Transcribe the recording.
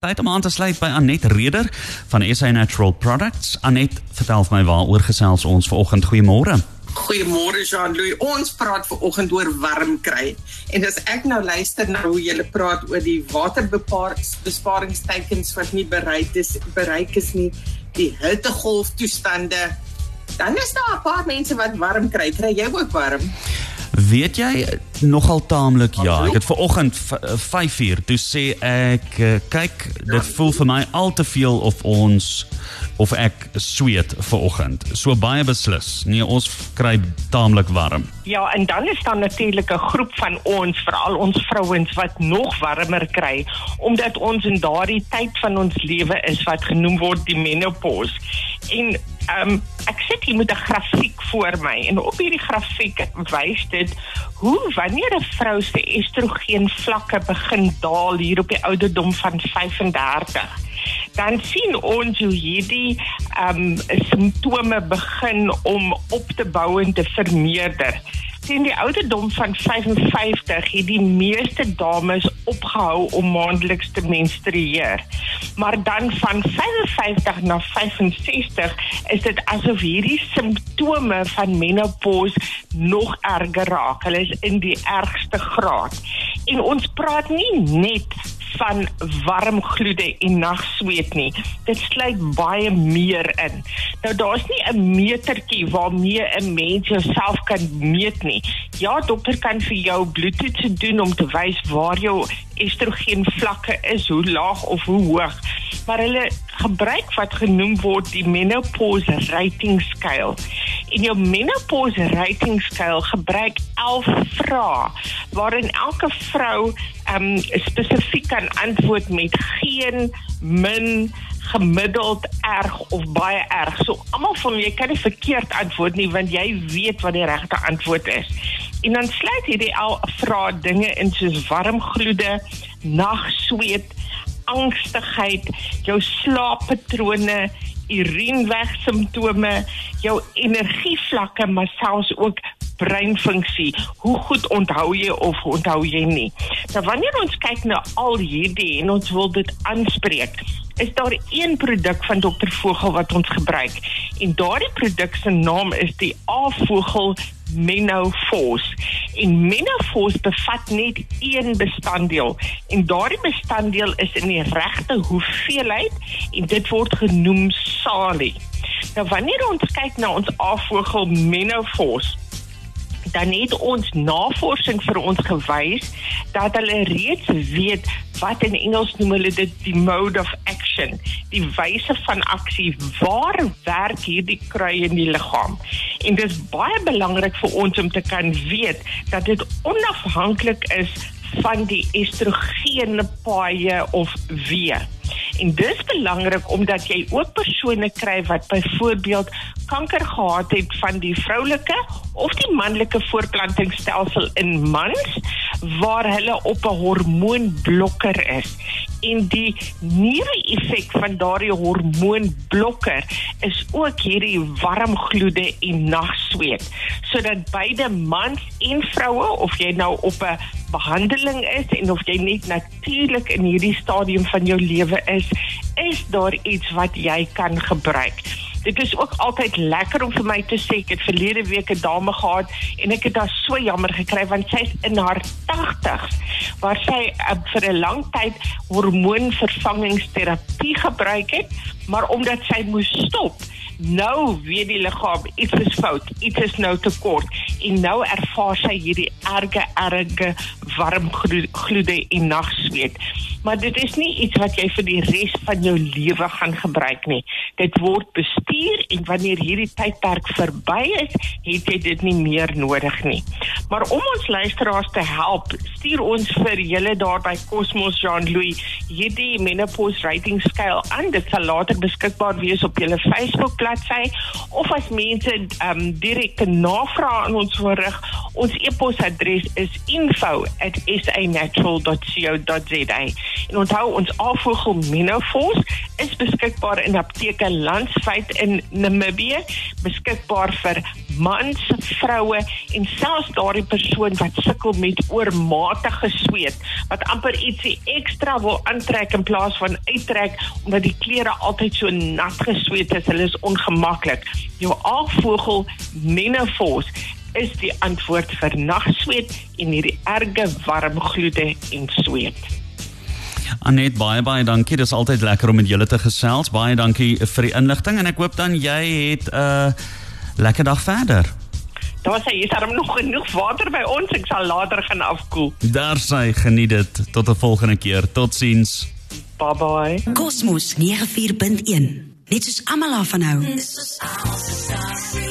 Tyd om aan te sluit by Anet Reder van SA Natural Products. Anet, vertel my waaroor gesels ons vanoggend. Goeiemôre. Goeiemôre Jean-Louis. Ons praat vanoggend oor warm kry. En as ek nou luister na hoe julle praat oor die waterbesparingsteikens wat nie bereik is bereik is nie, die hittegolf toestande, dan is daar 'n paar mense wat warm kry. Kry jy ook warm? Weet jy nogal taamlik ja. Ek het ver oggend 5uur toe sê ek eh, kyk dit voel vir my al te veel of ons of ek sweet ver oggend. So baie beslis. Nee, ons kry taamlik warm. Ja, en dan is daar natuurlik 'n groep van ons, veral ons vrouens wat nog warmer kry omdat ons in daardie tyd van ons lewe is wat genoem word die menopause. En ehm um, ek sit hier met 'n grafiek voor my en op hierdie grafiek wys dit hoe wanneer 'n vrou se estrogen vlakke begin daal hier op die ouderdom van 35 dan sien ons hoe hierdie ehm um, simptome begin om op te bou en te vermeerder teen die ouderdom van 55 het die meeste dames opgehou om maandeliks te menstrueer. Maar dan van 55 na 65 is dit asof hierdie simptome van menopause nog erger raak. Hulle is in die ergste graad. En ons praat nie net van warm gloede en nagsweet nie. Dit sluit baie meer in. Nou daar's nie 'n metertjie waarmee 'n mens jouself kan meet nie. Ja, dokter kan vir jou bloedtoets doen om te wys waar jou estrogen vlakke is, hoe laag of hoe hoog. Maar hulle gebruik wat genoem word die menopause rating scale. En jou menopause rating scale gebruik 11 vrae waarin elke vrou um, spesifiek kan antwoord met geen, min, gemiddeld, erg of baie erg. So almal van julle kan nie verkeerd antwoord nie want jy weet wat die regte antwoord is. En dan sluit hierdie al vrae dinge in soos warm gloede, nagsweet, angstigheid, jou slaappatrone, urinewerk simptome, jou energievlakke, maar selfs ook breinfunksie. Hoe goed onthou jy of onthou jy nie? Nou wanneer ons kyk na al hierdie en ons wil dit aanspreek, is daar een produk van Dr Vogel wat ons gebruik. En daardie produk se naam is die A-vogel Menopause. En Menopause bevat net een bestanddeel en daardie bestanddeel is in die regte hoeveelheid en dit word genoem salie. Nou wanneer ons kyk na ons A-vogel Menopause dan het ons navorsing vir ons gewys dat hulle reeds weet wat in Engels noem hulle dit mode of action, die wyse van aksie waar werk hierdie kruie in die liggaam. En dit is baie belangrik vir ons om te kan weet dat dit onafhanklik is van die estrogene paaie of wee. En dit is belangrik omdat jy ook persone kry wat byvoorbeeld kanker gehad het van die vroulike of die manlike voortplantingsstelsel in mans waar hulle op 'n hormoonblokker is. En die neeweffek van daardie hormoonblokker is ook hierdie warm gloede en nagsweet sodat beide mans en vroue of jy nou op 'n behandeling is en of jy net natuurlik in hierdie stadium van jou lewe is, is daar iets wat jy kan gebruik. Dit is ook altyd lekker om vir my te sê ek het verlede week 'n dame gehad en ek het haar so jammer gekry want sy is in haar 80s waar sy uh, vir 'n lang tyd hormoonvervangingsterapie gebruik het, maar omdat sy moes stop nou weet die liggaam iets is fout, iets is nou te kort en nou ervaar sy hierdie erge erge warm gloede en nagsweet. Maar dit is nie iets wat jy vir die res van jou lewe gaan gebruik nie. Dit word bestuur en wanneer hierdie tydperk verby is, het jy dit nie meer nodig nie. Maar om ons luisteraars te help, stuur ons vir julle daar by Cosmos Jean-Louis hierdie menopause rating scale aan. Dit sal later beskikbaar wees op julle Facebook bladsy of as mense um direkte navrae aan ons verrig, ons e-posadres is info@sanatural.co.za. En onthou ons afvogel Menopause is beskikbaar in apteke landwyd in Namibië, beskikbaar vir mans, vroue en selfs daardie persoon wat sukkel met oormatige sweet, wat amper ietsie ekstra wil aantrek in plaas van uittrek omdat die klere altyd so nat gesweet is, hulle is ongemaklik. Jou aangvogel menopause is die antwoord vir nagsweet en hierdie erge warm gloede en sweet. Anet baie baie dankie. Dis altyd lekker om met julle te gesels. Baie dankie vir die inligting en ek hoop dan jy het 'n uh, lekker dag verder. Daar sê jy daarom nog genoeg water by ons. Ek sal later gaan afkoel. Daar sê geniet dit. Tot 'n volgende keer. Totsiens. Bye bye. Kosmos 94.1. Net soos almal daarvan hou. Dis soos almal se